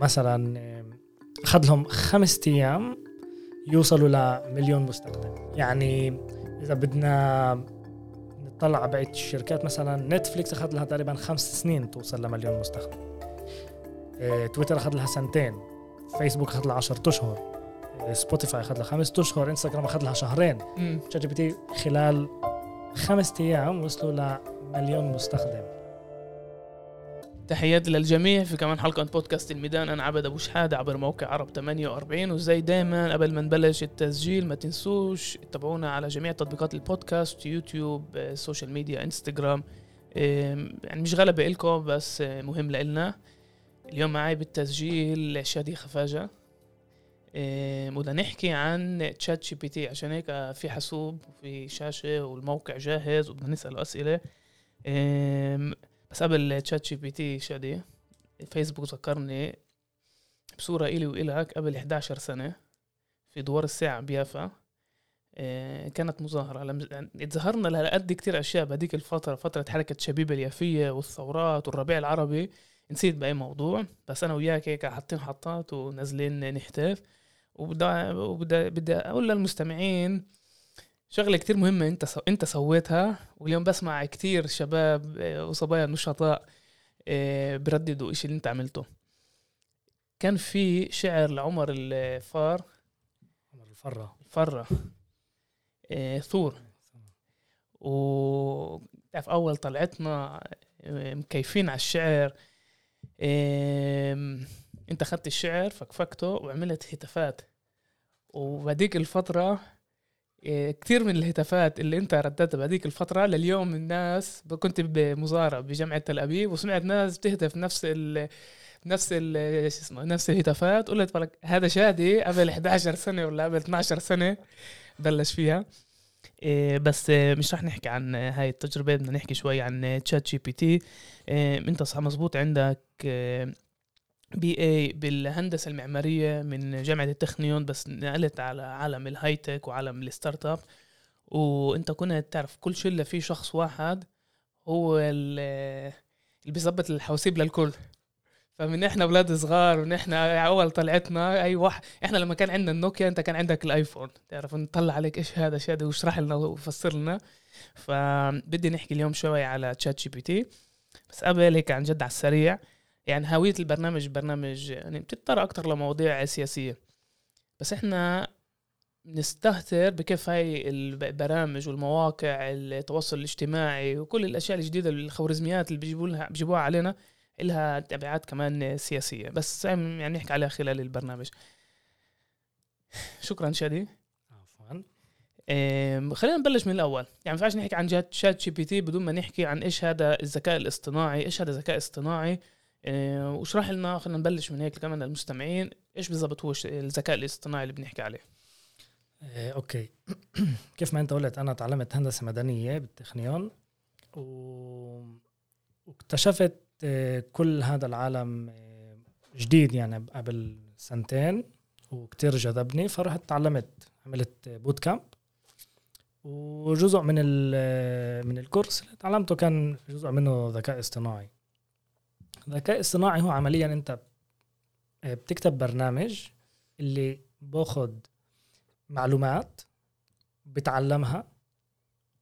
ومثلا اخذ لهم خمسة أيام يوصلوا لمليون مستخدم. يعني إذا بدنا نطلع على بقية الشركات مثلا نتفليكس اخذ لها تقريبا خمس سنين توصل لمليون مستخدم. إيه، تويتر اخذ لها سنتين. فيسبوك اخذ لها 10 أشهر. إيه، سبوتيفاي اخذ لها خمس أشهر. إنستغرام اخذ لها شهرين. ChatGPT خلال خمسة أيام وصلوا لمليون مستخدم. تحياتي للجميع في كمان حلقة بودكاست الميدان. أنا عبد أبو شحادة عبر موقع عرب 48 وزي دايما قبل ما نبلش التسجيل ما تنسوش تتابعونا على جميع تطبيقات البودكاست يوتيوب social media إنستغرام. يعني مش غلبة إلكم بس مهم لإلنا. اليوم معي بالتسجيل شادي خفاجة. بدنا نحكي عن ChatGPT عشان هيك في حاسوب وفي شاشة والموقع جاهز وبدنا نسأل أسئلة بس قبل ChatGPT شادي فيسبوك ذكرني بصورة إلي وإلك قبل 11 سنة في دوار الساعة بيافا. آه، كانت مظاهرة. لما اتظاهرنا لقد كتير أشياء بهديك الفترة فترة حركة شبيبة اليافية والثورات والربيع العربي. نسيت بأي موضوع بس أنا وياك هيك حاطين حطات ونازلين نهتف. وبدا بدي أقول للمستمعين شغلة كتير مهمة انت سو... انت سويتها واليوم بسمع كتير شباب آه، وصبايا نشطاء آه، برددوا إشي اللي انت عملته. كان في شعر لعمر الفار. عمر الفرة. الفرة. آه، ثور. و تعرف أول طلعتنا مكيفين على الشعر. انت أخذت الشعر فكفكته وعملت هتافات. وبهديك الفترة إيه، كثير من الهتافات اللي انت رددتها بهذيك الفترة لليوم الناس كنت بمظاهرة بجامعة تل أبيب وسمعت ناس بتهتف نفس ال نفس ال شو اسمه نفس الهتافات قلت لك هذا شادي قبل 11 سنة ولا قبل 12 سنة بلش فيها. إيه، بس مش رح نحكي عن هاي التجربة بدنا نحكي شوي عن ChatGPT. انت صح مزبوط عندك BA بالهندسة المعمارية من جامعة التخنيون بس نقلت على عالم ال high tech وعالم ال startup وانت كنت تعرف كل شله في شخص واحد هو اللي بيظبط الحواسيب للكل. فمن إحنا أولاد صغار ونحن أول طلعتنا أي واحد إحنا لما كان عندنا النوكيا أنت كان عندك الآيفون. تعرف نطلع عليك إيش هذا شادي واشرح لنا وفسر لنا. فبدي نحكي اليوم شوي على ChatGPT بس قبل هيك عن جد على السريع. يعني هوية البرنامج برنامج يعني بتضطر أكتر لمواضيع سياسية. بس إحنا نستهتر بكيف هاي البرامج والمواقع التواصل الاجتماعي وكل الأشياء الجديدة الخوارزميات اللي بيجيبوا لها بيجيبوها علينا إلها تبعات كمان سياسية. بس يعني نحكي عليها خلال البرنامج. شكرا شادي. عفوا. خلينا نبلش من الأول. يعني ما ينفعش نحكي عن ChatGPT بدون ما نحكي عن إيش هذا الذكاء الاصطناعي إيش هذا الذكاء الاصطناعي آه، واشرح لنا خلينا نبلش من هيك كمان للمستمعين إيش بالضبط هو الذكاء الاصطناعي اللي بنحكي عليه؟ آه، أوكي. كيف ما أنت قلت أنا تعلمت هندسة مدنية بالتخنيون و... واكتشفت آه، كل هذا العالم جديد يعني قبل سنتين وكتير جذبني فرحت تعلمت عملت بوت كامب وجزء من من الكورس اللي تعلمته كان جزء منه ذكاء اصطناعي. الذكاء الاصطناعي هو عمليا أنت آه، بتكتب برنامج اللي باخد معلومات بتعلمها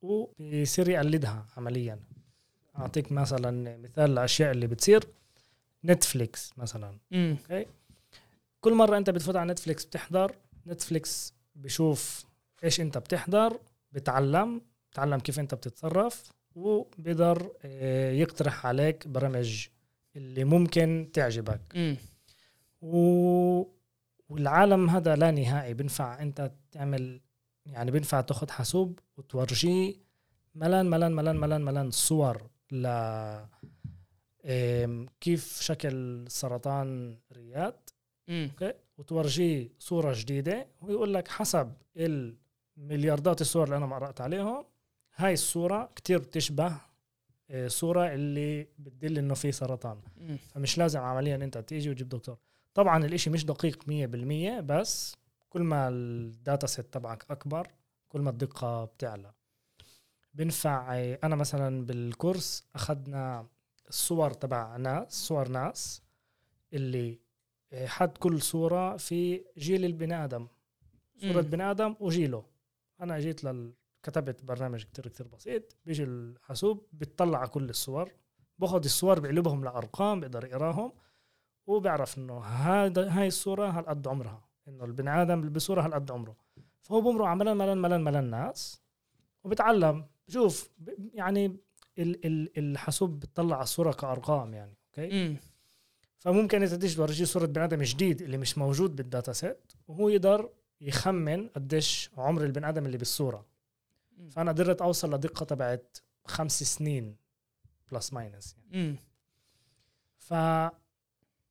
وبيصير يقلدها عمليا. أعطيك مثلا مثال الأشياء اللي بتصير. نتفليكس مثلا. أوكي؟ كل مرة أنت بتفوت على نتفليكس بتحضر نتفليكس بشوف إيش أنت بتحضر بتعلم بتعلم كيف أنت بتتصرف وبيقدر آه، يقترح عليك برامج اللي ممكن تعجبك. م. و... والعالم هذا لا نهائي. بنفع أنت تعمل يعني بنفع تاخذ حاسوب وتورجيه ملان ملان ملان ملان ملان صور ل كيف شكل سرطان ريات أوكي؟ وتورجيه صورة جديدة ويقول لك حسب الملياردات الصور اللي أنا مرقت عليهم هاي الصورة كتير بتشبه صورة اللي بتدل إنه في سرطان. فمش لازم عمليا أنت تيجي وتجيب دكتور. طبعا الإشي مش دقيق 100% بس كل ما ال data set تبعك أكبر كل ما الدقة بتعلى. بنفع آه، أنا مثلا بالكورس أخذنا الصور تبع ناس صور ناس اللي آه، حد كل صورة في جيل البني آدم. صورة. بني آدم وجيله. أنا جيت لل كتبت برنامج كتير كتير بسيط بيجي الحاسوب بيطلع على كل الصور باخذ الصور بقلبهم لأرقام بقدر يقراهم وبيعرف إنه هذا هاي الصورة هالقد عمرها إنه البني آدم اللي بصوره هالقد عمره فهو بمرق على ملان ملان ملان ملان ناس وبتعلم شوف ب- يعني ال ال الحاسوب بتطلع على الصورة كأرقام يعني أوكي مم. فممكن انت تيجي تورجيه صورة بني آدم جديد اللي مش موجود بال data set وهو يقدر يخمن قديش عمر البني آدم اللي بالصورة. فأنا قدرت أوصل لدقة تبعت خمس سنين plus minus يعني. ف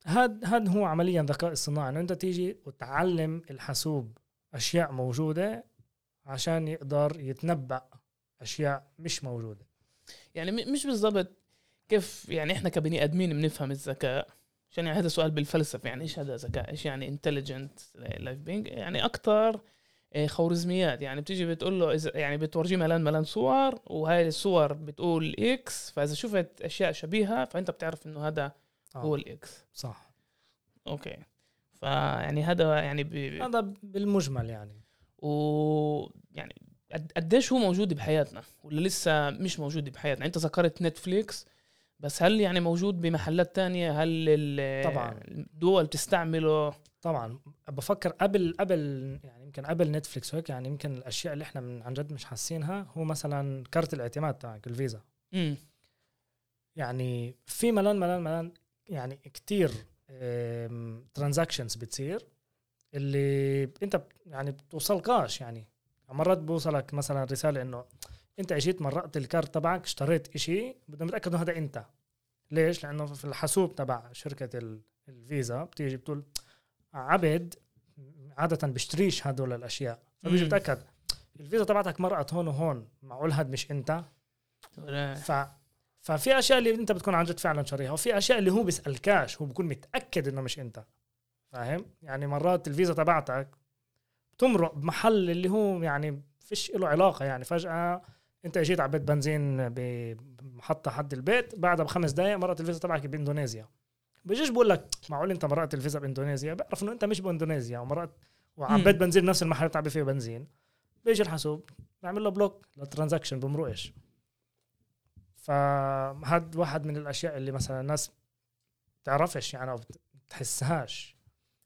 هاد هاد هو عمليا ذكاء اصطناعي. إنه أنت تيجي وتعلم الحاسوب أشياء موجودة عشان يقدر يتنبأ أشياء مش موجودة. يعني مش بالضبط كيف يعني إحنا كبني آدمين بنفهم الذكاء؟ عشان يعني هذا سؤال بالفلسفة يعني إيش هذا ذكاء؟ إيش يعني intelligent life being يعني أكثر خوارزميات. يعني بتيجي بتقول له اذا يعني بتورجيه ملان ملان صور وهاي الصور بتقول X فإذا شفت أشياء شبيهة فأنت بتعرف إنه هذا آه. هو ال X صح. أوكي. فيعني هذا يعني ب... هذا بالمجمل يعني. و يعني قد- قديش هو موجود بحياتنا ولا لسه مش موجود بحياتنا؟ أنت ذكرت نتفليكس بس هل يعني موجود بمحلات تانية؟ هل ال- طبعاً. الدول بتستعمله؟ طبعا بفكر قبل قبل يعني يمكن قبل نتفليكس وهيك يعني يمكن الأشياء اللي إحنا من عن جد مش حاسينها هو مثلا كارت الاعتماد تاعك الفيزا. امم يعني في ملان ملان ملان يعني كتير transactions بتصير اللي أنت يعني بتوصلكاش يعني. مرات بوصلك مثلا رسالة إنه أنت اجيت مرقت الكارت تبعك اشتريت إشي بدنا نتأكد إنه هذا أنت. ليش؟ لأنه في الحاسوب تبع شركة ال- الفيزا بتيجي بتقول عبد عادة بيشتريش هدول الأشياء. فبيجي. بتأكد. الفيزا تبعتك مرقت هون وهون معقول هاد مش انت؟ ف ففي أشياء اللي انت بتكون عن جد فعلا شاريها وفي أشياء اللي هو بيسالكاش هو بكون متأكد إنه مش انت. فاهم؟ يعني مرات الفيزا تبعتك بتمرق بمحل اللي هو يعني فيش له علاقة يعني. فجأة انت اجيت عبيت بنزين بمحطة حد البيت بعدها بخمس دقائق مرقت الفيزا تبعك باندونيسيا بيجيش بقول لك معقول انت مرقت الفيزا باندونيسيا بيعرف إنه انت مش باندونيسيا ومرقت وعم مم. عبيت بنزين نفس المحل اللي تعبي فيه بنزين. بيجي الحاسوب بيعمل له block لل transaction بمرقش فهاد واحد من الأشياء اللي مثلا الناس بتعرفش يعني أو بتحسهاش.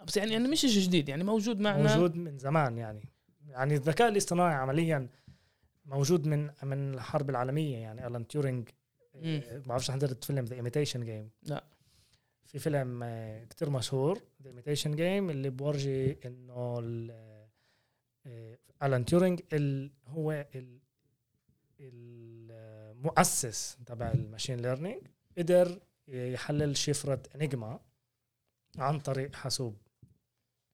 بس يعني يعني مش شيء جديد يعني موجود معنا. موجود من زمان يعني. يعني الذكاء الاصطناعي عمليا موجود من من الحرب العالمية يعني ألان تيورينج. ما بعرفش حضرت فيلم The Imitation Game لا. في فيلم آه، كتير مشهور The Imitation Game اللي بورجي إنه ال- آه، الان تيورينج ال هو ال المؤسس تبع ال machine learning قدر يحلل شفرة انيجما عن طريق حاسوب.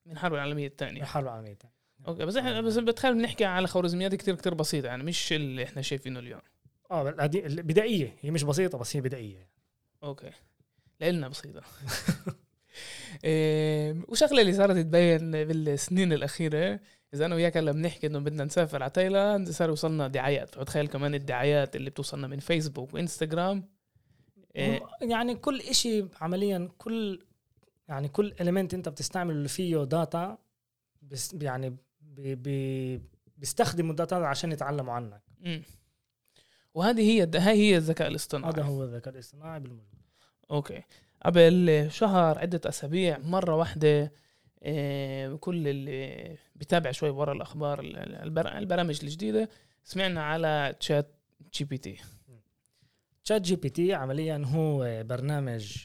من الحرب العالمية الثانية. الحرب العالمية الثانية. أوكي بس إحنا بس بتخيل بنحكي على خوارزميات كتير كتير بسيطة يعني مش اللي إحنا شايفينه اليوم. آه هذه بدائيه هي مش بسيطة بس هي بدائية. أوكي. لإلنا بسيطة. إيه، وشغلة اللي صارت تبين بالسنين الأخيرة إذا أنا وياك هلا بنحكي إنه بدنا نسافر على تايلاند صار يوصلنا دعايات. فتخيل كمان الدعايات اللي بتوصلنا من فيسبوك وإنستغرام. إيه، يعني كل إشي عمليا كل يعني كل element أنت بتستعمل اللي فيه data بس يعني بي بي بيستخدموا ال data عشان يتعلموا عنك. مم. وهذه هي هاي هي الذكاء الاصطناعي. هذا هو الذكاء الاصطناعي بالمجمل. okay. قبل شهر عدة أسابيع مرة واحدة إيه، كل اللي بيتابع شوي ورا الأخبار ال- ال- البر- البرامج الجديدة سمعنا على تشات جي بي تي. تشات جي بي تي عمليا هو برنامج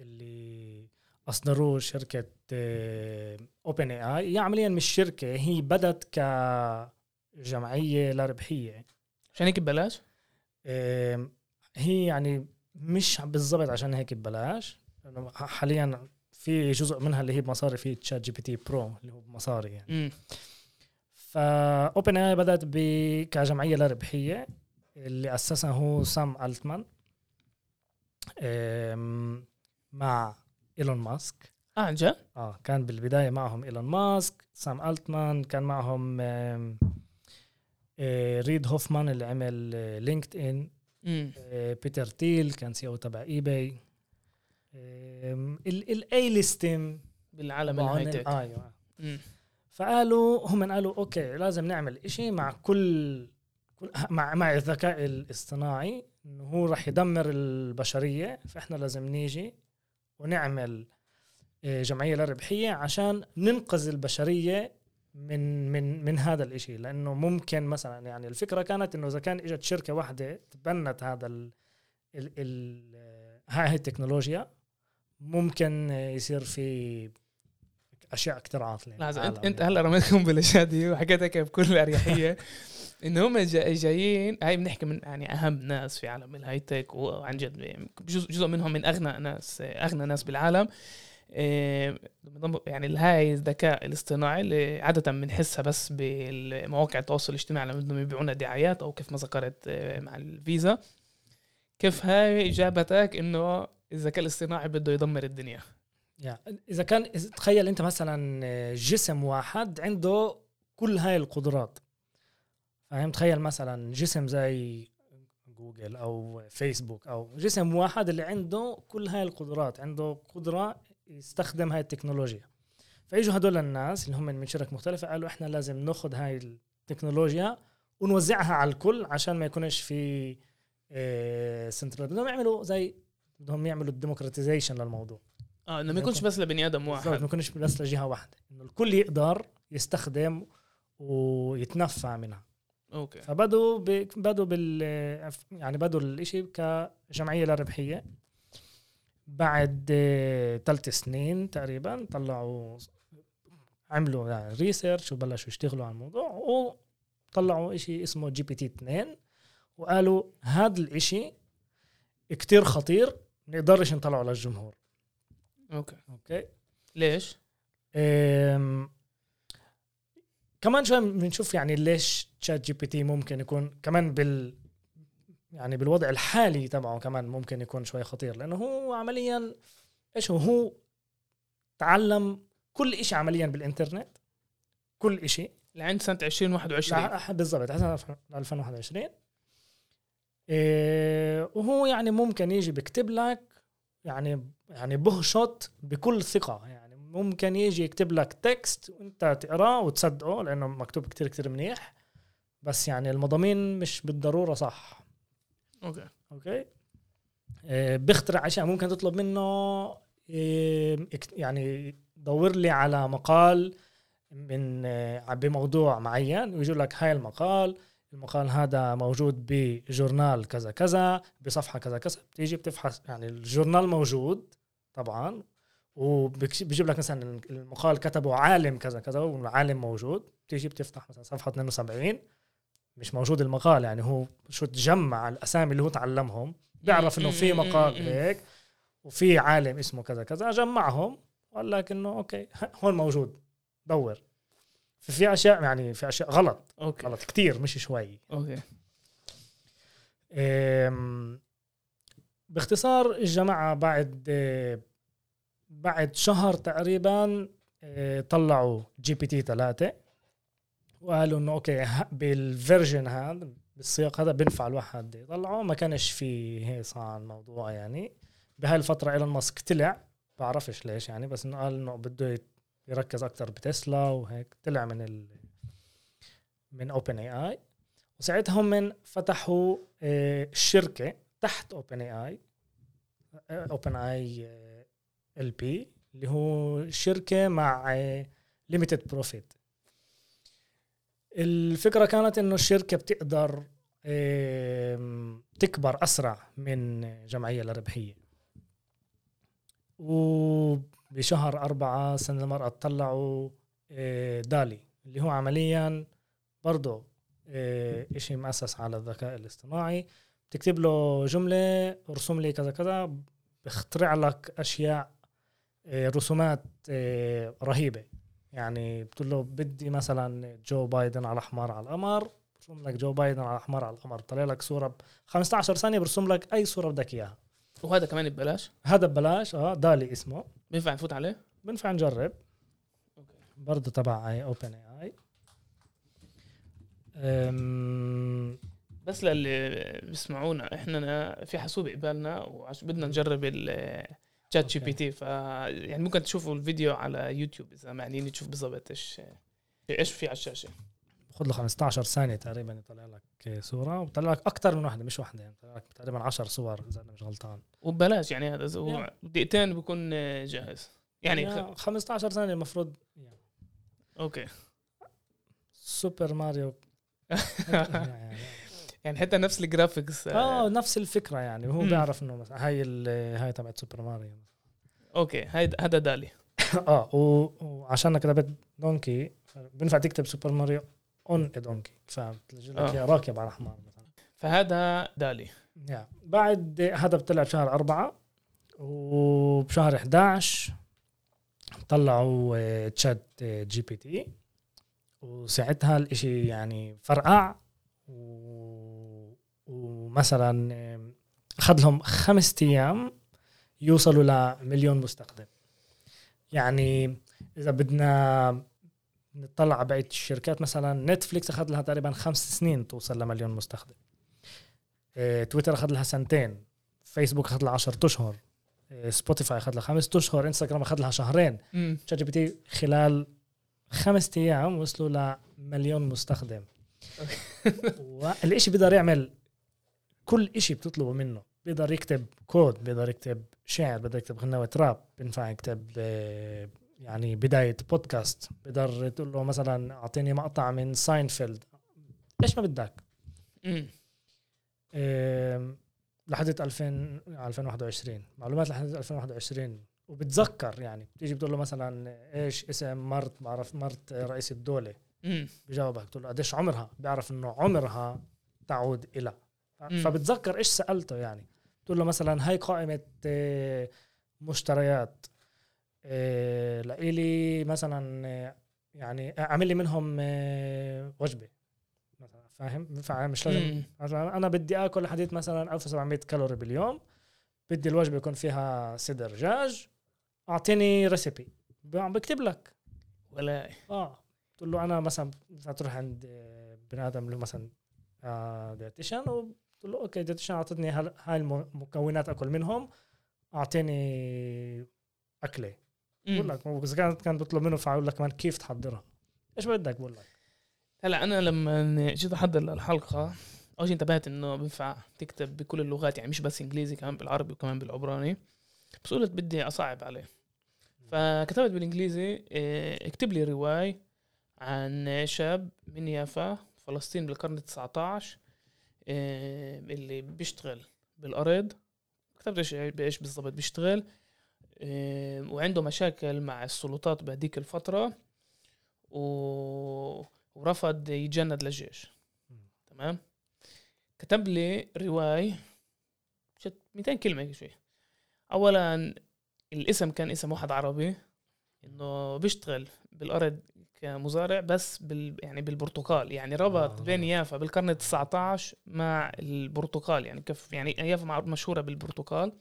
اللي أصدروه شركة OpenAI هي عمليا مش شركة هي بدت كجمعية لا ربحيه عشان هيك ببلاش؟ هي يعني مش بالضبط عشان هيك ببلاش. لأنه حاليا في جزء منها اللي هي بمصاري في ChatGPT Pro اللي هو بمصاري يعني. امم ف OpenAI بدأت ب كجمعية لا ربحية اللي أسسها هو سام التمان مع إيلون ماسك. آه عن جد؟ آه كان بالبداية معهم إيلون ماسك سام التمان كان معهم آه، ريد هوفمان اللي عمل LinkedIn. بيتر تيل كان CEO تبع eBay. ال A-list بالعالم ال high-tech أيوه. فقالوا هم قالوا okay لازم نعمل إشي مع كل كل- مع مع الذكاء الاصطناعي إنه هو راح يدمر البشرية فإحنا لازم نيجي ونعمل آه، جمعية لا ربحيه عشان ننقذ البشرية من من من هذا الإشي. لأنه ممكن مثلا يعني الفكرة كانت إنه إذا كان إجت شركة واحدة تبنت هذا ال ال ال هاي التكنولوجيا ممكن يصير في أشياء اختراعات لحظة أنت للعالم أنت يعني. هلأ رميتكم بالأشياء وحكيت هيك بكل أريحية ان هم جا- جايين هاي بنحكي من يعني أهم ناس في عالم الهاي تك وعن جد جزء, جزء منهم من أغنى ناس أغنى ناس بالعالم. يعني هاي الذكاء الاصطناعي اللي عادة بنحسها بس بالمواقع التواصل الاجتماعي لما بدهم يبيعونا دعايات أو كيف ما ذكرت إيه، مع الفيزا. كيف هاي جابتك إنه الذكاء الاصطناعي بده يدمر الدنيا؟ يعني إذا كان إذا تخيل أنت مثلا جسم واحد عنده كل هاي القدرات. فاهم؟ تخيل مثلا جسم زي جوجل أو فيسبوك أو جسم واحد اللي عنده كل هاي القدرات عنده قدرة يستخدم هاي التكنولوجيا. فإجوا هدول الناس اللي هم من شرك مختلفة قالوا إحنا لازم ناخذ هاي التكنولوجيا ونوزعها على الكل عشان ما يكونش في سنترال بدهم يعملوا زي بدهم يعملوا ال democratization للموضوع. آه إنه ما يكونش بس لبني آدم واحد. ما يكونش بس لجهة واحدة. إنه الكل يقدر يستخدم ويتنفع منها. okay. فبدوا ب... بدوا بال يعني بدوا الإشي كجمعية لا ربحية. بعد ثلاث سنين تقريبا طلعوا عملوا research وبلشوا يشتغلوا على الموضوع وطلعوا إشي اسمه GPT 2 وقالوا هذا الإشي كتير خطير نقدرش نطلعه للجمهور. okay. okay؟ ليش؟ أم، كمان شوي بنشوف يعني ليش ChatGPT ممكن يكون كمان بال يعني بالوضع الحالي تبعه كمان ممكن يكون شوي خطير لأنه هو عمليا إيش هو؟ هو تعلم كل إشي عمليا بالإنترنت كل إشي. لعند سنة 2021 لح- بالضبط لحد 2021 إيه وهو يعني ممكن يجي بيكتب لك يعني يعني بهشط بكل ثقة. يعني ممكن يجي يكتب لك تكست وأنت تقرأه وتصدقه لأنه مكتوب كتير كتير منيح. بس يعني المضامين مش بالضرورة صح. okay. okay. بيخترع أشياء ممكن تطلب منه اكت- يعني دور لي على مقال من إيه، بموضوع معين ويجوا لك هاي المقال. المقال هذا موجود ب journal كذا كذا بصفحة كذا كذا. بتيجي بتفحص يعني ال journal موجود طبعا وبيجيب لك مثلا المقال كتبه عالم كذا كذا والعالم موجود. بتيجي بتفتح مثلا صفحة 72 مش موجود المقال يعني هو شو تجمع الأسامي اللي هو تعلمهم بيعرف إنه في مقال هيك وفي عالم اسمه كذا كذا جمعهم وقال لك إنه okay هون موجود دور. في أشياء يعني في أشياء غلط okay. غلط كتير مش شوي. okay. باختصار الجماعة بعد بعد شهر تقريبا آه، طلعوا GPT 3 وقالوا إنه okay بال version هذا بالسياق هذا بينفع الواحد يطلعه. ما كانش في هيصة عن الموضوع يعني. بهاي الفترة إيلون ماسك طلع بعرفش ليش يعني بس إنه قال إنه بده يركز أكتر بتسلا وهيك. طلع من ال من OpenAI وساعتها هم فتحوا آه، شركة تحت اوبن اي اي اوبن اي ال بي اللي هو شركة مع limited profit الفكرة كانت إنه الشركة بتقدر تكبر أسرع من جمعية لا ربحيه وبشهر أربعة سنة المرقت طلعوا آه، DALL-E اللي هو عمليا برضه آه، إشي مؤسس على الذكاء الاصطناعي. بتكتب له جملة ارسم لي كذا كذا بيخترع لك أشياء آه، رسومات رهيبة. يعني بتقول له بدي مثلا جو بايدن على حمار على القمر برسم لك جو بايدن على حمار على القمر. طلع لك صورة ب 15 ثانية برسم لك أي صورة بدك إياها. وهذا كمان ببلاش؟ هذا ببلاش آه DALL-E اسمه. بينفع نفوت عليه؟ بنفع نجرب. okay. برضه تبع Open AI بس للي بيسمعونا إحنا في حاسوب قبالنا وبدنا نجرب ال chat ChatGPT ف يعني ممكن تشوفوا الفيديو على يوتيوب إذا معنيين تشوف بالضبط إيش إيش في على الشاشة. خذ له 15 ثانية تقريبا يطلع لك صورة وبطلع لك أكثر من واحدة مش واحدة يعني بطلع لك تقريبا 10 صور إذا أنا مش غلطان. وببلاش يعني هذا هو يعني. دقيقتين بكون جاهز. يعني يعني 15 ثانية المفروض. يعني أوكي. سوبر ماريو. يعني يعني حتى نفس الجرافيكس آه. نفس الفكرة يعني مم. بيعرف إنه مثلا هاي ال- هاي تبعت سوبر ماريو okay هيدا هذا دالي. آه وعشان كتبت donkey بينفع تكتب سوبر ماريو on donkey فبتلاقي لك آه. إياه راكب على حمار مثلا. فهذا دالي. يا بعد هذا بطلع بشهر أربعة وبشهر 11 طلعوا آه، تشات آه، جي بي تي وساعتها الإشي يعني فرقع و... ومثلا آه، اخذ لهم خمسة أيام يوصلوا لمليون مستخدم. يعني إذا بدنا نطلع على بقية الشركات مثلا نتفليكس اخذ لها تقريبا خمس سنين توصل لمليون مستخدم. آه، تويتر اخذ لها سنتين. فيسبوك اخذ لها 10 أشهر. آه، سبوتيفاي اخذ لها خمس أشهر. إنستغرام اخذ لها شهرين. شات جي بي تي خلال خمسة أيام وصلوا لمليون مستخدم. والإشي بيقدر يعمل كل إشي بتطلبه منه. بيقدر يكتب كود بيقدر يكتب شعر بيقدر يكتب غنوة راب بينفع يكتب آه، يعني بداية بودكاست بيقدر تقول له مثلا أعطيني مقطع من ساينفيلد إيش ما بدك؟ لحد 2000 2021 معلومات لحد 2021 وبتذكر يعني. بتيجي بتقول له مثلا إيش اسم مرت بعرف مرت رئيس الدولة؟ بجاوبك. بتقول له قديش عمرها؟ بيعرف إنه عمرها تعود إلى. فبتذكر إيش سألته يعني؟ بتقول له مثلا هاي قائمة آه، مشتريات آه، لإلي مثلا آه، يعني أعمل لي منهم وجبة. مثلا فاهم؟ فمش لازم. مم. مثلا أنا بدي آكل حديث مثلا 1700 كالوري باليوم. بدي الوجبة يكون فيها صدر دجاج أعطيني recipe عم بكتب لك. ولا آه. تقول له أنا مثلا تروح عند بني آدم اللي مثلا آه وتقول له okay dietitian اعطتني هاي المكونات أكل منهم أعطيني أكلة. بقول. لك اذا كانت كان بطلب منه فأقول لك كمان كيف تحضرها. إيش بدك؟ بقول لك. هلأ أنا لما جيت أحضر للحلقه أول شيء انتبهت إنه بينفع تكتب بكل اللغات يعني مش بس إنجليزي كمان بالعربي وكمان بالعبراني. بس قلت بدي أصعب عليه. فكتبت بالإنجليزي إيه، اكتب لي رواية عن شاب من يافا فلسطين بالقرن ال19 اللي بيشتغل بالارض كتبت إيش بإيش بالضبط بيشتغل. وعنده مشاكل مع السلطات بهديك الفترة و... ورفض يتجند للجيش. تمام؟ كتب لي رواية شت 200 كلمة شوي. أولا الاسم كان اسم واحد عربي. إنه بيشتغل بالأرض كمزارع بس بال يعني بالبرتقال. يعني ربط آه. بين يافا بالقرن ال 19 مع البرتقال. يعني كيف يعني يافا مشهورة بالبرتقال.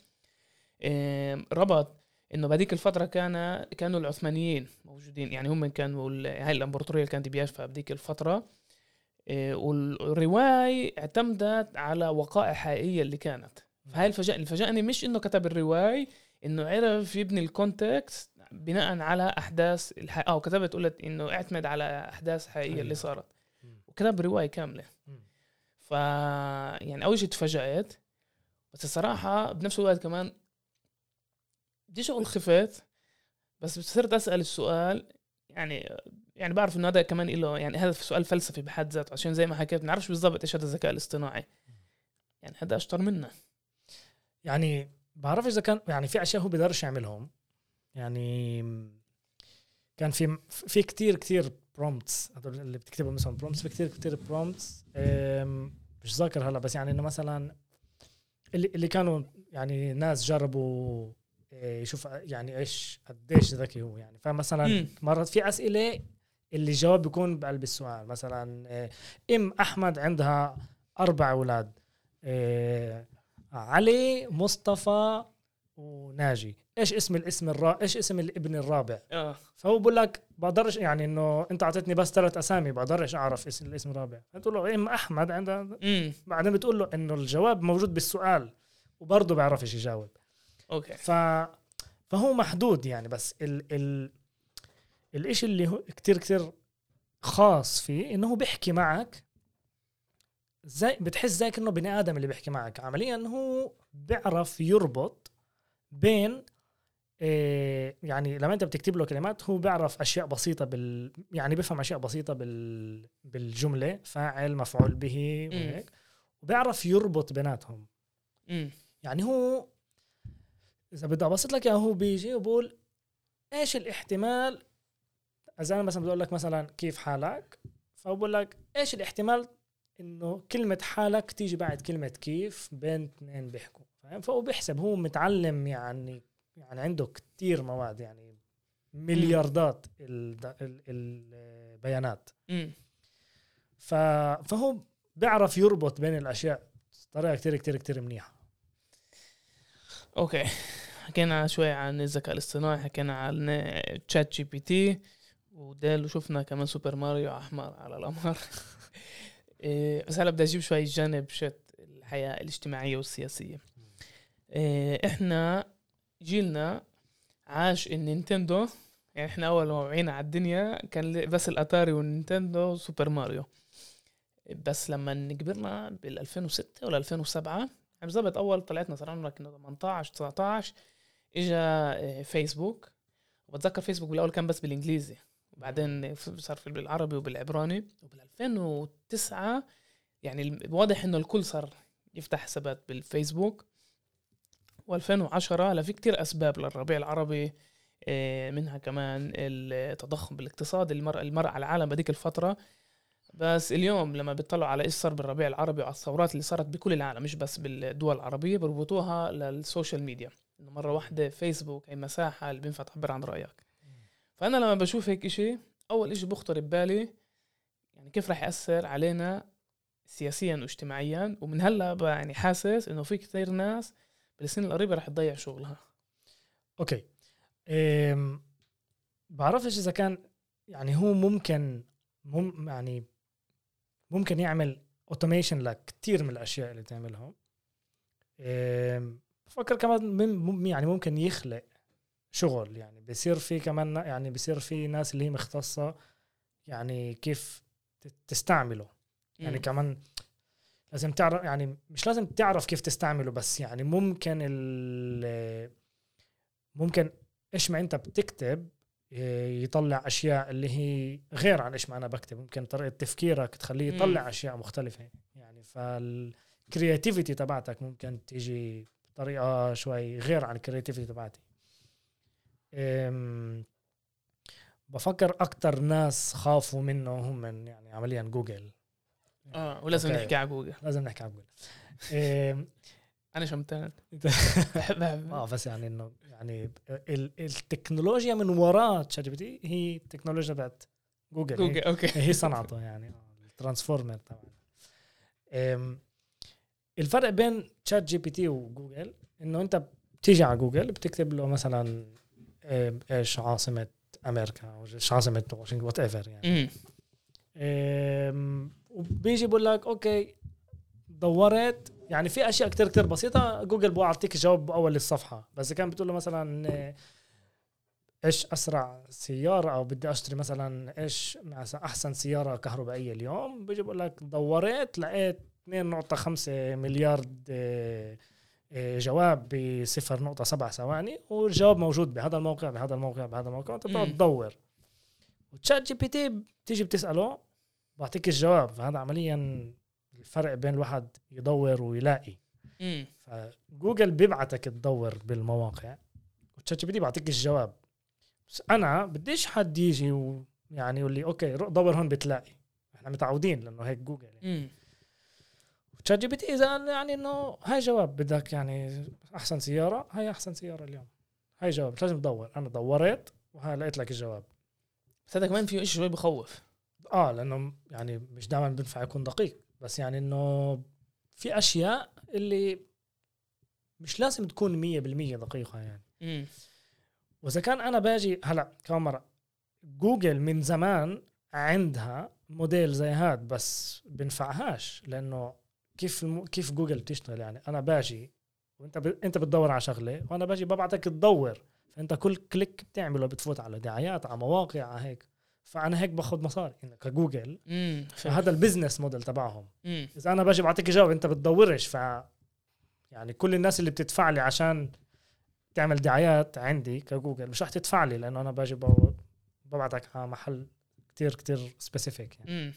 ربط إنه بهذيك الفترة كان كانوا العثمانيين موجودين. يعني هم كانوا هاي الأمبراطورية اللي كانت بيافا بهذيك الفترة. إيه، والرواية اعتمدت على وقائع حقيقية اللي كانت. فهاي الفجأة اللي فاجأني مش إنه كتب الرواية إنه عرف يبني ال context بناء على أحداث الح... آه وكتبت قلت إنه اعتمد على أحداث حقيقية اللي حقيقية. صارت. وكتب رواية كاملة. مم. ف يعني أول شيء تفاجأت. بس الصراحة بنفس الوقت كمان بديش أقول خفت. بس صرت أسأل السؤال يعني يعني بعرف إنه هذا كمان له يعني هذا سؤال فلسفي بحد ذاته عشان زي ما حكيت ما نعرفش بالضبط إيش هذا الذكاء الاصطناعي. يعني هذا أشطر منا. يعني بعرفش إذا كان يعني في أشياء هو بيقدرش يعملهم. يعني كان في في كتير prompts هدول اللي بتكتبوا مثلا prompts في كتير كتير prompts مش ذاكر هلا بس يعني إنه مثلا اللي اللي كانوا يعني ناس جربوا إيه، يشوف يعني إيش قديش ذكي هو يعني فمثلا. مرات في أسئلة اللي الجواب بيكون بقلب السؤال مثلا إيه، إم أحمد عندها أربع أولاد علي مصطفى وناجي. إيش اسم الاسم الرا... إيش اسم الابن الرابع؟ آه. فهو بقول لك بقدرش يعني إنه أنت أعطيتني بس ثلاث أسامي بقدرش أعرف اسم الاسم الرابع. بتقول له ام أحمد عندها بعدين بتقول له إنه الجواب موجود بالسؤال وبرضه بيعرفش يجاوب. أوكي. ف فهو محدود يعني بس ال ال الإشي اللي هو كتير كتير خاص فيه إنه هو بيحكي معك زي بتحس زي كأنه بني آدم اللي بيحكي معك. عمليا هو بيعرف يربط بين إيه يعني لما انت بتكتب له كلمات هو بيعرف أشياء بسيطة بال يعني بيفهم أشياء بسيطة بال بالجملة فاعل مفعول به. وهيك. وبيعرف يربط بيناتهم. يعني هو إذا بدي أبسط لك إياه هو بيجي وبقول إيش الاحتمال؟ إذا أنا مثلا بدي أقول لك مثلا كيف حالك؟ فبقول لك إيش الاحتمال إنه كلمة حالك تيجي بعد كلمة كيف بين اثنين بيحكوا؟ فاهم؟ فهو بيحسب هو متعلم يعني يعني عنده كتير مواد يعني ملياردات ال- ال- البيانات. فهو بيعرف يربط بين الأشياء بطريقة كتير كتير كتير منيحة. okay. حكينا شوي عن الذكاء الاصطناعي حكينا عن تشات جي بي تي ودالي وشفنا كمان سوبر ماريو أحمر على القمر. إيه، بس هلا بدي أجيب شوي جانب شت الحياة الاجتماعية والسياسية. إحنا جيلنا عاش النينتندو. يعني إحنا أول ما وعينا على الدنيا كان بس الأتاري والنينتندو وسوبر ماريو. بس لما كبرنا بال 2006 ولا 2007 يعني بالضبط أول طلعتنا صار عمرنا كنا 18 19 اجى فيسبوك. وبتذكر فيسبوك بالأول كان بس بالإنجليزي. وبعدين صار في بالعربي وبالعبراني. وبال 2009 يعني واضح إنه الكل صار يفتح حسابات بالفيسبوك. و2010 هلا في كتير أسباب للربيع العربي آه، منها كمان التضخم بالاقتصاد اللي مر على العالم بهذيك الفترة. بس اليوم لما بيطلعوا على إيش صار بالربيع العربي وعلى الثورات اللي صارت بكل العالم مش بس بالدول العربية بربطوها للسوشيال ميديا. إنه مرة واحدة فيسبوك هي مساحة اللي بينفع تعبر عن رأيك. فأنا لما بشوف هيك إشي أول إشي بخطر ببالي يعني كيف راح يأثر علينا سياسيا واجتماعيا؟ ومن هلأ يعني حاسس إنه في كثير ناس بالسنين القريبة راح تضيع شغلها. okay. أم بعرفش إذا كان يعني هو ممكن مم يعني ممكن يعمل automation لكثير من الأشياء اللي تعملهم. أم، بفكر كمان مم- يعني ممكن يخلق شغل. يعني بصير في كمان يعني بصير في ناس اللي هي مختصة يعني كيف تستعمله. يعني. كمان لازم تعرف يعني مش لازم تعرف كيف تستعمله بس يعني ممكن ال ممكن إيش ما انت بتكتب ي- يطلع أشياء اللي هي غير عن إيش ما أنا بكتب. ممكن طريقة تفكيرك تخليه مم. يطلع أشياء مختلفة. يعني فال creativity تبعتك ممكن تيجي بطريقة شوي غير عن ال creativity تبعتي. بفكر أكتر ناس خافوا منه هم من يعني عمليا جوجل آه ولازم okay. نحكي على جوجل. لازم نحكي جوجل. أم، أنا شمتان بحب آه بس يعني إنه يعني ال- التكنولوجيا من وراء تشات جي بي تي هي التكنولوجيا تبعت جوجل. جوجل هي, okay. هي صنعته يعني آه، ال transformer طبعا. الفرق بين تشات جي بي تي وجوجل إنه أنت بتيجي على جوجل بتكتب له مثلا إيش عاصمة أمريكا أو إيش عاصمة واشنطن whatever يعني وبيجي بقول لك okay دورت يعني في أشياء كتير كتير بسيطة. جوجل بيعطيك جواب باول الصفحة. بس كان بتقول له مثلا إيش أسرع سيارة؟ أو بدي أشتري مثلا إيش أحسن سيارة كهربائية اليوم. بيجي بقول لك دورت لقيت 2.5 مليار آه، آه، جواب ب 0.7 ثواني والجواب موجود بهذا الموقع بهذا الموقع بهذا الموقع. انت بتقعد. تدور وتشات جي بي تي بتيجي بتسأله بعطيك الجواب. فهذا عمليا الفرق بين الواحد يدور ويلاقي. امم فجوجل بيبعتك تدور بالمواقع وتشات جي بي تي بيعطيك الجواب. بس أنا بديش حد يجي ويعني يقول لي okay روح دور هون بتلاقي. إحنا متعودين لأنه هيك جوجل يعني. وتشات جي بي تي اذا يعني إنه هاي جواب بدك يعني أحسن سيارة هاي أحسن سيارة اليوم. هاي جواب مش لازم تدور. أنا دورت وهاي لقيت لك الجواب. بس هذا كمان فيه شيء شوي بخوف. آه لأنه يعني مش دائما بينفع يكون دقيق. بس يعني إنه في أشياء اللي مش لازم تكون 100% دقيقة يعني. امم وإذا كان أنا باجي هلأ كمان مرة جوجل من زمان عندها موديل زي هاد بس بنفعهاش لأنه كيف الم... كيف جوجل بتشتغل يعني؟ أنا باجي وأنت ب... أنت بتدور على شغلة وأنا باجي ببعتك تدور. فأنت كل click بتعمله بتفوت على دعايات على مواقع على هيك. فأنا هيك باخذ مصاري يعني كجوجل. فهذا ال business model تبعهم؟ إذا أنا باجي بعطيك جواب أنت بتدورش ف يعني كل الناس اللي بتدفع لي عشان تعمل دعايات عندي كجوجل مش رح تدفع لي لأنه أنا باجي ببعتك على محل كتير كتير specific يعني.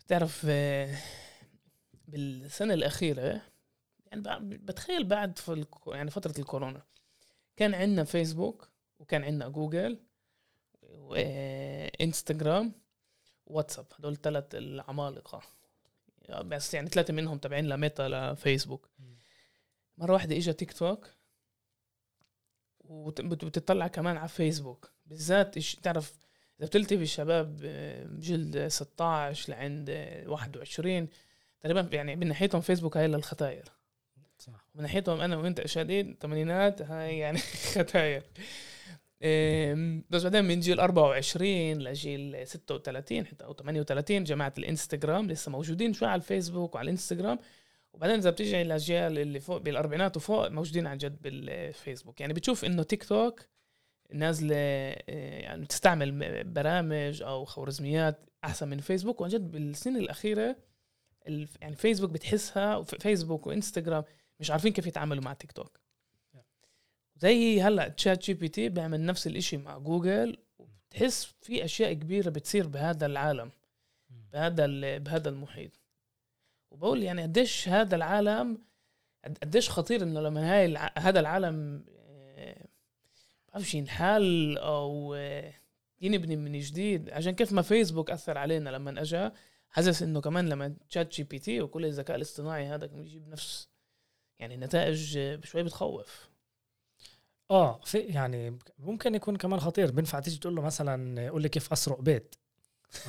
بتعرف آه، بالسنة الأخيرة يعني بتخيل بعد يعني فترة الكورونا كان عندنا فيسبوك وكان عندنا جوجل وإنستغرام واتساب. هدول ثلاث العمالقة. بس يعني ثلاثة منهم تابعين لميتا لفيسبوك. مرة واحدة اجى تيك توك وبتطلع كمان على فيسبوك. بالذات تعرف إذا بتلتفي الشباب آه، جلد 16 لعند آه، 21 تقريبا يعني من ناحيتهم فيسبوك هاي للختاير. صح. من ناحيتهم أنا وأنت اشادين ثمانينات هاي يعني ختاير. بس بعدين من جيل 24 لجيل 36 حتى أو 38 جماعة الإنستغرام لسه موجودين شوي على الفيسبوك وعلى الإنستغرام. وبعدين إذا بتيجي للاجيال اللي فوق بالأربعينات وفوق موجودين عن جد بالفيسبوك. يعني بتشوف إنه تيك توك نازلة آه، يعني تستعمل م- برامج أو خوارزميات أحسن من فيسبوك. وعن جد بالسنين الأخيرة يعني فيسبوك بتحسها فيسبوك وإنستغرام مش عارفين كيف يتعاملوا مع تيك توك. زي هلا تشات جي بي تي بيعمل نفس الإشي مع جوجل بتحس في أشياء كبيرة بتصير بهذا العالم بهذا بهذا المحيط. وبقول يعني قديش هذا العالم قد- قديش خطير إنه لما هاي الع... هذا العالم آه، بعرفش ينحل أو آه، ينبني من جديد. عشان كيف ما فيسبوك أثر علينا لما اجى حاسس إنه كمان لما تشات جي بي تي وكل الذكاء الاصطناعي هذا كان يجيب نفس يعني نتائج آه، شوي بتخوف. آه في يعني ممكن يكون كمان خطير. بينفع تيجي تقول له مثلا قول لي كيف أسرق بيت.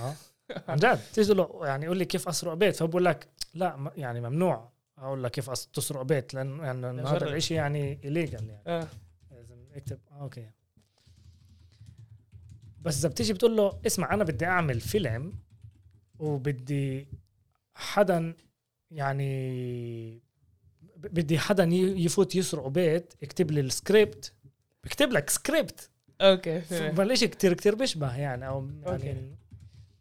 آه. عن جد. تيجي تقول له يعني قول لي كيف أسرق بيت. فبقول لك لا يعني ممنوع. أقول لك كيف أس- تسرق بيت لأن يعني هذا. الشيء يعني illegal يعني. آه. لازم اكتب آه أوكي. بس إذا بتيجي بتقول له اسمع أنا بدي أعمل فيلم وبدي حدا يعني بدي حدا يفوت يسرق بيت يكتب لي السكريبت. بكتب لك سكريبت. أوكي. فالشيء كتير كتير بيشبه يعني أو. يعني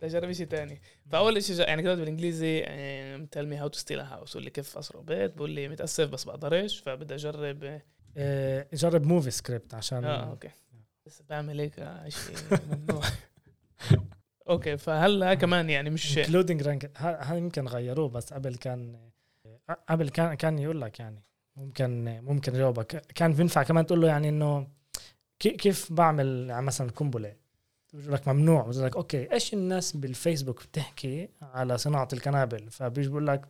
تجرب شيء تاني فأول شيء يعني كتبت بالإنجليزي tell me how to steal house بقول لي كيف أسرق بيت بقول لي متأسف بس بقدرش فبدي أجرب. آه آه، جرب movie script عشان أوكي. بس بعمل هيك شيء ممنوع. أوكي فهلا كمان يعني مش including رانك هذا يمكن غيروه بس قبل كان قبل كان كان يقول لك يعني ممكن ممكن جاوبك كان بينفع كمان تقول له يعني إنه كي- كيف بعمل يعني مثلا قنبلة؟ بيقول لك ممنوع. بقول لك أوكي إيش الناس بالفيسبوك بتحكي على صناعة القنابل فبيجي بيقول لك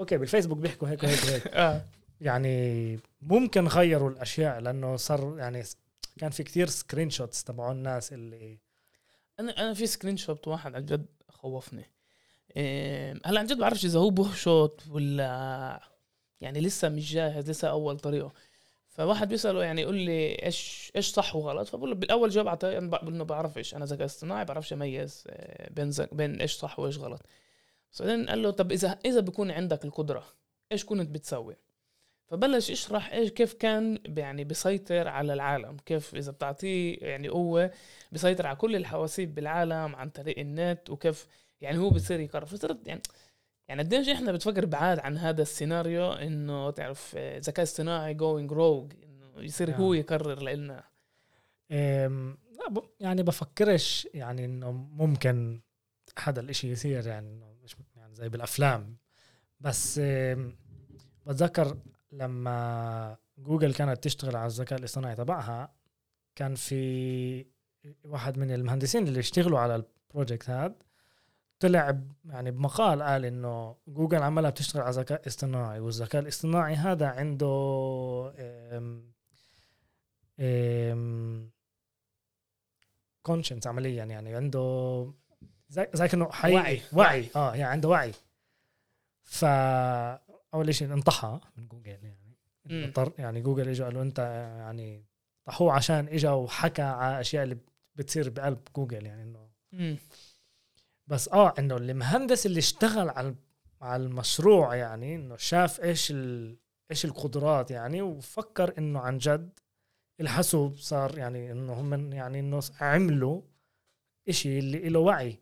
أوكي بالفيسبوك بيحكوا هيك وهيك وهيك. آه. يعني ممكن غيروا الأشياء لأنه صار يعني كان في كتير screenshots تبعوا الناس اللي أنا أنا في screenshot واحد عن جد خوفني. هلا عن جد بعرفش إذا هو بوشوت ولا يعني لسه مش جاهز لسه أول طريقه. فواحد بيسأله يعني يقول لي إيش إيش صح وغلط؟ فبقول له بالأول جواب اعطاه أنا بقول إنه بعرفش أنا ذكاء اصطناعي بعرفش أميز آه، بين زك بين إيش صح وإيش غلط. بس بعدين قال له طب إذا إذا بكون عندك القدرة إيش كنت بتسوي؟ فبلش يشرح إيش كيف كان يعني بيسيطر على العالم كيف إذا بتعطيه يعني قوة بيسيطر على كل الحواسيب بالعالم عن طريق النت وكيف يعني هو بصير يقرر. فصرت يعني يعني قديش إحنا بتفكر بعاد عن هذا السيناريو إنه تعرف آه، ذكاء اصطناعي going rogue إنه يصير نعم. هو يقرر لنا يعني بفكرش يعني إنه ممكن هذا الإشي يصير يعني مش يعني زي بالأفلام. بس بتذكر لما جوجل كانت تشتغل على الذكاء الاصطناعي تبعها كان في واحد من المهندسين اللي اشتغلوا على ال project هذا طلع يعني بمقال قال إنه جوجل عمالها بتشتغل على ذكاء اصطناعي والذكاء الاصطناعي هذا عنده conscience عمليا يعني عنده زي زي كأنه حي وعي. وعي آه يعني عنده وعي فا أول شيء انطحى من جوجل يعني. اضطر يعني جوجل اجى قالوا أنت يعني طحوه عشان اجى وحكى على أشياء اللي بتصير بقلب جوجل يعني إنه. بس آه إنه المهندس اللي اشتغل على على المشروع يعني إنه شاف إيش ال... إيش القدرات يعني وفكر إنه عن جد الحاسوب صار يعني إنه هم يعني إنه عملوا إشي اللي له وعي.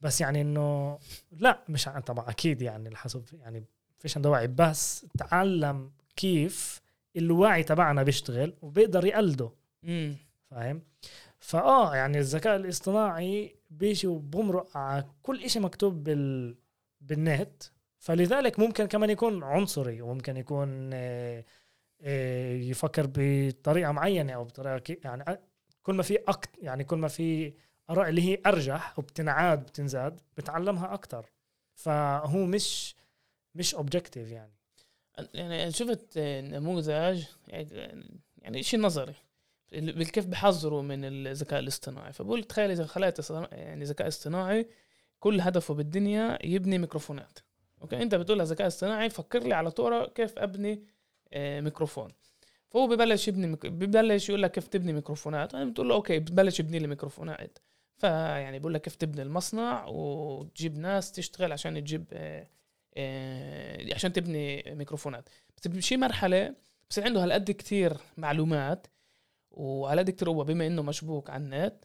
بس يعني إنه لا مش طبعا أكيد يعني الحاسوب يعني فيش عنده وعي بس تعلم كيف الوعي تبعنا بيشتغل وبيقدر يقلده. فاهم؟ فآه يعني الذكاء الاصطناعي بيجي وبمرق على كل إشي مكتوب بال بالنت. فلذلك ممكن كمان يكون عنصري وممكن يكون آه، آه، يفكر بطريقة معينة أو بطريقة يعني كل ما في أكت يعني كل ما في آراء اللي هي أرجح وبتنعاد بتنزاد بتعلمها أكثر فهو مش مش objective يعني. يعني أنا شفت نموذج يعني شيء نظري. كيف بحذروا من الذكاء الاصطناعي. فبقول تخيل إذا اصطنا- يعني ذكاء اصطناعي كل هدفه بالدنيا يبني ميكروفونات. أوكي؟ أنت بتقول للذكاء الاصطناعي فكر لي على طرق كيف أبني آه، ميكروفون. فهو ببلش يبني ميك... ببلش يقول لك كيف تبني ميكروفونات. أنا بتقول له أوكي ببلش يبني لي ميكروفونات. فيعني بقول لك كيف تبني المصنع وتجيب ناس تشتغل عشان تجيب آه، آه، عشان تبني ميكروفونات. بس بشي مرحلة بصير عنده هالقد كتير معلومات وهالقد كتير هو بما إنه مشبوك على النت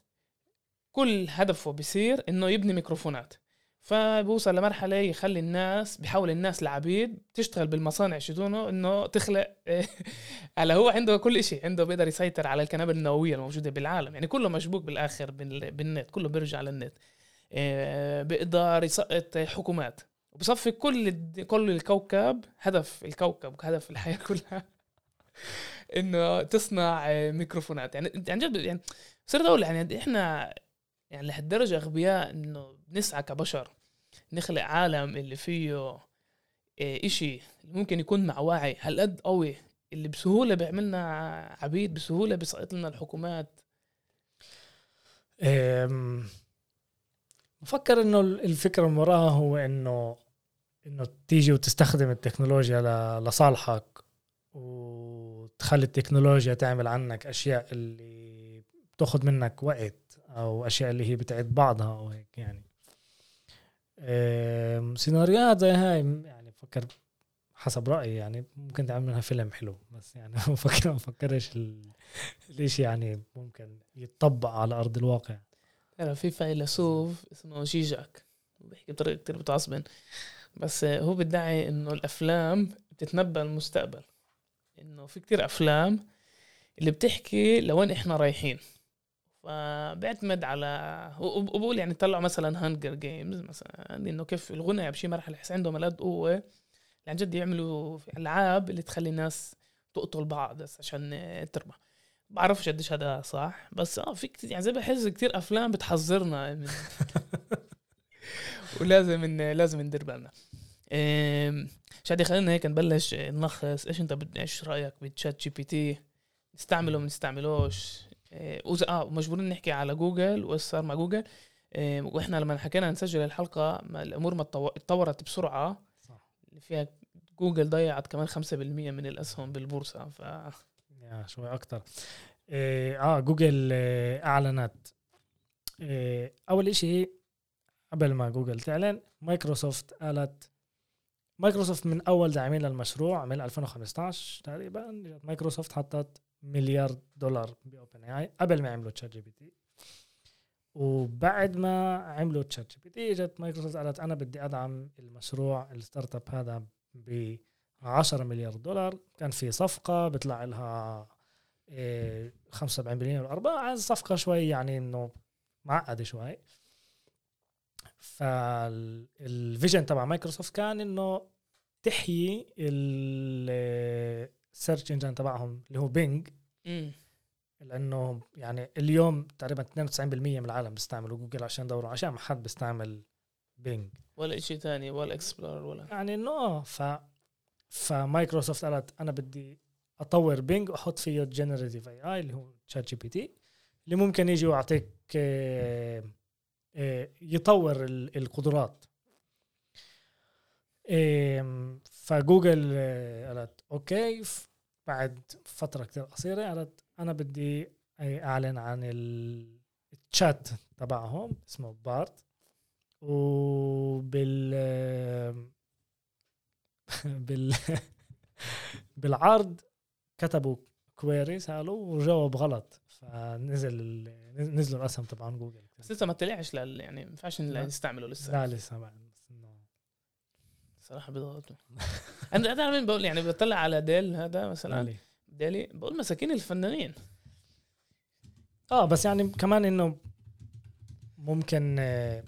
كل هدفه بصير إنه يبني ميكروفونات. فبوصل لمرحلة يخلي الناس بيحول الناس لعبيد تشتغل بالمصانع شدونه إنه تخلق هلا هو عنده كل إشي عنده بيقدر يسيطر على القنابل النووية الموجودة بالعالم. يعني كله مشبوك بالآخر بال- بالنت كله بيرجع للنت. آه، بيقدر يسقط حكومات. وبصفي كل كل الكوكب هدف الكوكب هدف الحياة كلها. إنه تصنع ميكروفونات. يعني عن جد يعني صرت أقول يعني إحنا يعني لهالدرجة أغبياء إنه بنسعى كبشر نخلق عالم اللي فيه اللي ممكن يكون مع وعي. هالقد قوي اللي بسهولة بيعملنا عبيد بسهولة بيسقط لنا الحكومات. بفكر إنه الفكرة من وراها هو إنه إنه تيجي وتستخدم التكنولوجيا لصالحك. وتخلي التكنولوجيا تعمل عنك أشياء اللي بتاخذ منك وقت أو أشياء اللي هي بتعيد بعضها أو هيك يعني. سيناريوهات زي هاي يعني بفكر حسب رأيي يعني ممكن تعمل منها فيلم حلو بس يعني بفكر ما بفكرش ال- الإشي يعني ممكن يتطبق على أرض الواقع. ترى في فيلسوف اسمه جيجيك. بيحكي بطريقة كتير بتعصبن. بس هو بيدعي إنه الأفلام بتتنبأ المستقبل. إنه في كتير أفلام اللي بتحكي لوين إحنا رايحين. فبيعتمد على وب- وبقول يعني طلعوا مثلا Hunger Games مثلا إنه كيف الغنى بشي مرحلة يحس عندهم هالقد قوة. اللي عن جد يعملوا ألعاب اللي تخلي الناس تقتل بعض بس عشان تربح. بعرفش قديش هذا صح بس آه في كتير يعني زي بحس كتير أفلام بتحذرنا من ولازم إن لازم ندير بالنا. شادي خلينا هيك نبلش نلخص. إيش أنت إيش رأيك ب ChatGPT نستعمله ما نستعملوش؟ وز- آه مجبورين نحكي على جوجل وإيش صار مع جوجل؟ إيه، وإحنا لما حكينا نسجل الحلقة ما الأمور ما اتطورت بسرعة. صح. اللي فيها جوجل ضيعت كمان 5% من الأسهم بالبورصة ف يا شوي إيه آه جوجل إيه أعلنت. إيه أول إشي قبل ما جوجل تعلن مايكروسوفت قالت مايكروسوفت من أول داعمين للمشروع من 2015 تقريبا. مايكروسوفت حطت مليار دولار ب OpenAI قبل ما يعملوا ChatGPT وبعد ما عملوا ChatGPT اجت مايكروسوفت قالت أنا بدي أدعم المشروع ال startup هذا ب 10 مليار دولار. كان في صفقة بيطلع لها إيه، 75% من الارباح صفقة شوي يعني إنه معقدة شوي. فال vision تبع مايكروسوفت كان إنه تحيي ال search engine تبعهم اللي هو Bing. لأنه يعني اليوم تقريبا 92% من العالم بيستعملوا جوجل عشان يدوروا عشان ما حد بيستعمل Bing ولا شيء تاني ولا Explorer ولا. يعني إنه آه ف فمايكروسوفت قالت أنا بدي أطور Bing وأحط فيه generative AI اللي هو ChatGPT اللي ممكن يجي ويعطيك آه، آه، يطور ال- القدرات. فجوجل آه، قالت okay بعد فترة كتير قصيرة قالت أنا بدي أعلن عن ال- الشات تبعهم اسمه Bard. وبال بال بالعرض كتبوا query ساله وجاوب غلط. فنزل نزلوا الاسهم تبعون جوجل. بس لسه ما طلعش لل يعني ما ينفعش. نستعمله لسه. لا لسه بعد بس إنه صراحة بيضغطوا. أنا أنا مين بقول يعني بطلع على ديل هذا مثلا لا ديلي بقول مساكين الفنانين. آه بس يعني كمان إنه ممكن آه،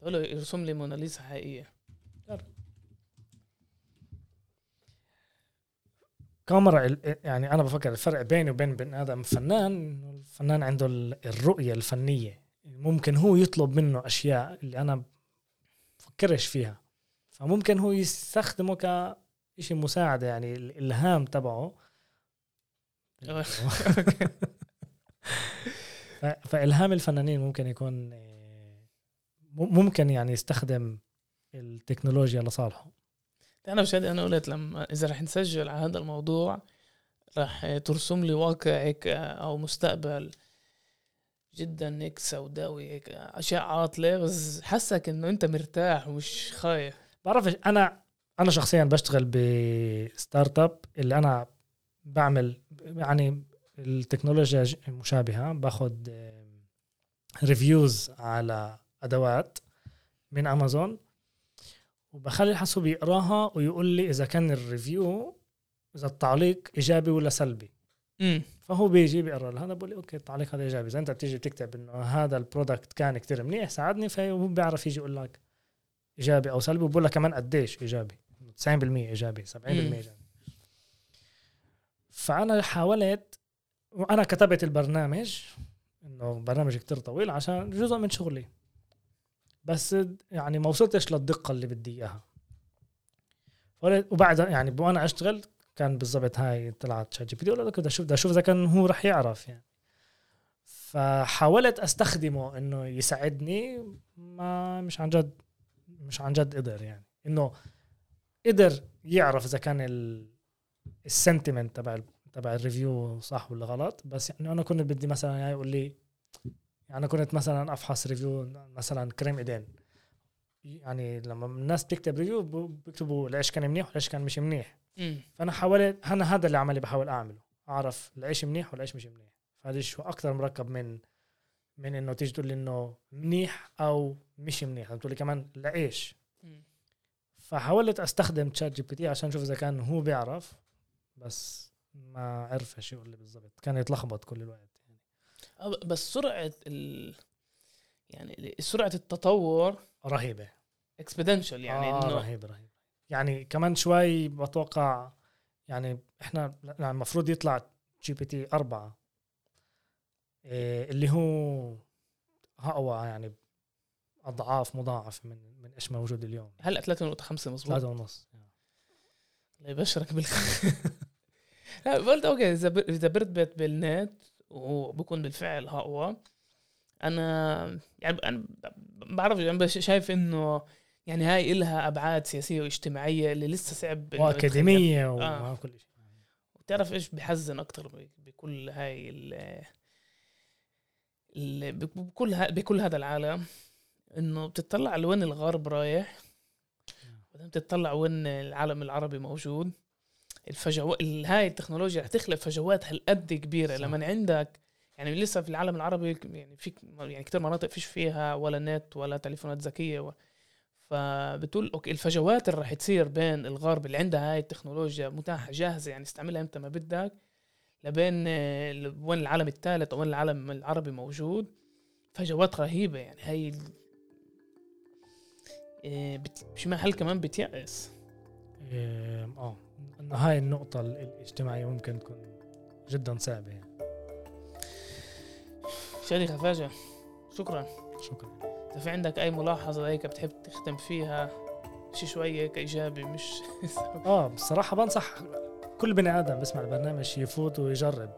بقول له يرسم لي موناليزا حقيقية. كاميرا ال- يعني أنا بفكر الفرق بيني وبين بني آدم. فنان انه الفنان عنده ال- الرؤية الفنية. ممكن هو يطلب منه أشياء اللي أنا بفكرش فيها. فممكن هو يستخدمه كشيء مساعدة يعني الإلهام تبعه. فإلهام الفنانين ممكن يكون آه، ممكن يعني يستخدم التكنولوجيا لصالحه. أنا مش أنا قلت لما إذا رح نسجل على هذا الموضوع رح ترسم لي واقع هيك أو مستقبل جدا هيك سوداوي هيك أشياء عاطلة بس حسك إنه أنت مرتاح ومش خايف. بعرفش أنا أنا شخصيا بشتغل ب startup اللي أنا بعمل يعني التكنولوجيا مشابهة باخذ reviews على أدوات من امازون وبخلي الحاسوب يقراها ويقول لي إذا كان ال review إذا التعليق إيجابي ولا سلبي. امم فهو بيجي بيقرأ هذا بقول لي okay التعليق هذا إيجابي. إذا أنت بتيجي بتكتب إنه هذا ال product كان كتير منيح ساعدني فهو بيعرف يجي يقول لك إيجابي أو سلبي. وبقول لك كمان قديش إيجابي. 90% إيجابي 70% مم. إيجابي. فأنا حاولت وأنا كتبت البرنامج إنه برنامج كتير طويل عشان جزء من شغلي. بس يعني ما وصلتش للدقة اللي بدي إياها. فقلت- وبعد يعني وأنا أشتغل كان بالضبط هاي طلعت ChatGPT ولا بدي أشوف بدي أشوف إذا كان هو رح يعرف يعني. فحاولت أستخدمه إنه يساعدني ما مش عن جد مش عن جد قدر يعني. إنه قدر يعرف إذا كان ال sentiment تبع تبع ال review صح ولا غلط بس يعني أنا كنت بدي مثلا يعني يقول لي يعني كنت مثلا أفحص review مثلا كريم إيدين. يعني لما الناس بتكتب review بيكتبوا ليش كان منيح وليش كان مش منيح. امم فأنا حاولت أنا هذا اللي عملي بحاول أعمله أعرف لعيش منيح ولعيش مش منيح. فهذا شو أكثر مركب من من إنه تيجي تقول لي إنه منيح أو مش منيح. تقول لي كمان لعيش فحاولت أستخدم ChatGPT عشان أشوف إذا كان هو بيعرف بس ما عرفش يقول لي بالضبط. كان يتلخبط كل الوقت. بس سرعة ال يعني سرعة التطور رهيبة. exponential يعني آه إنه رهيب رهيب يعني كمان شوي بتوقع يعني إحنا المفروض يطلع GPT أربعة إيه اللي هو أقوى يعني أضعاف مضاعف من من إيش موجود اليوم. هلأ 3.5 مظبوط. ثلاثة ونص الله يبشرك بالخير لا قلت okay إذا إذا برتبط بالنت وبكون بالفعل اقوى أنا يعني أنا بعرف يعني بس شايف إنه يعني هاي إلها أبعاد سياسية واجتماعية اللي لسه صعب إنه وأكاديمية آه. وكل شيء. وتعرف إيش بحزن أكثر بكل هاي ال ال- بكل ها بكل هذا العالم؟ إنه بتطلع لوين الغرب رايح بعدين بتطلع وين العالم العربي موجود. الفجوات هاي التكنولوجيا رح تخلق فجوات هالقد كبيرة. صح. لما عندك يعني لسه في العالم العربي يعني في يعني كثير مناطق فيش فيها ولا نت ولا تليفونات ذكية و... فبتقول okay الفجوات اللي رح تصير بين الغرب اللي عندها هاي التكنولوجيا متاحة جاهزة يعني استعملها إمتى ما بدك لبين وين العالم الثالث أو وين العالم العربي موجود. فجوات رهيبة يعني هاي ال- آه، بت- مش محل كمان بتيأس؟ آه. إنه هاي النقطة ال- الاجتماعية ممكن تكون جدا صعبة يعني. شادي خفاجة شكرا. شكرا. إذا في عندك أي ملاحظة هيك بتحب تختم فيها شي شوي هيك إيجابي مش آه بصراحة بنصح كل بني آدم بسمع البرنامج يفوت ويجرب.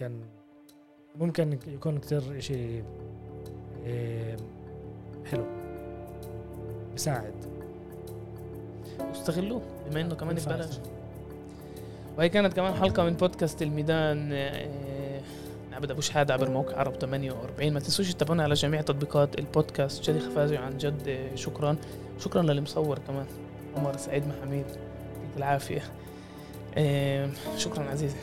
يعني ممكن ممكن يكون كتير إشي إيه، حلو بيساعد واستغلوه بما إنه كمان ببلاش. وهي كانت كمان حلقة من بودكاست الميدان آه، عبد أبو شحاده عبر موقع عرب 48 ما تنسوش تتابعونا على جميع تطبيقات البودكاست. شادي خفازي عن جد آه، شكرا. شكرا للمصور كمان عمر سعيد محميد يعطيك العافية. إيه، شكرا عزيزي.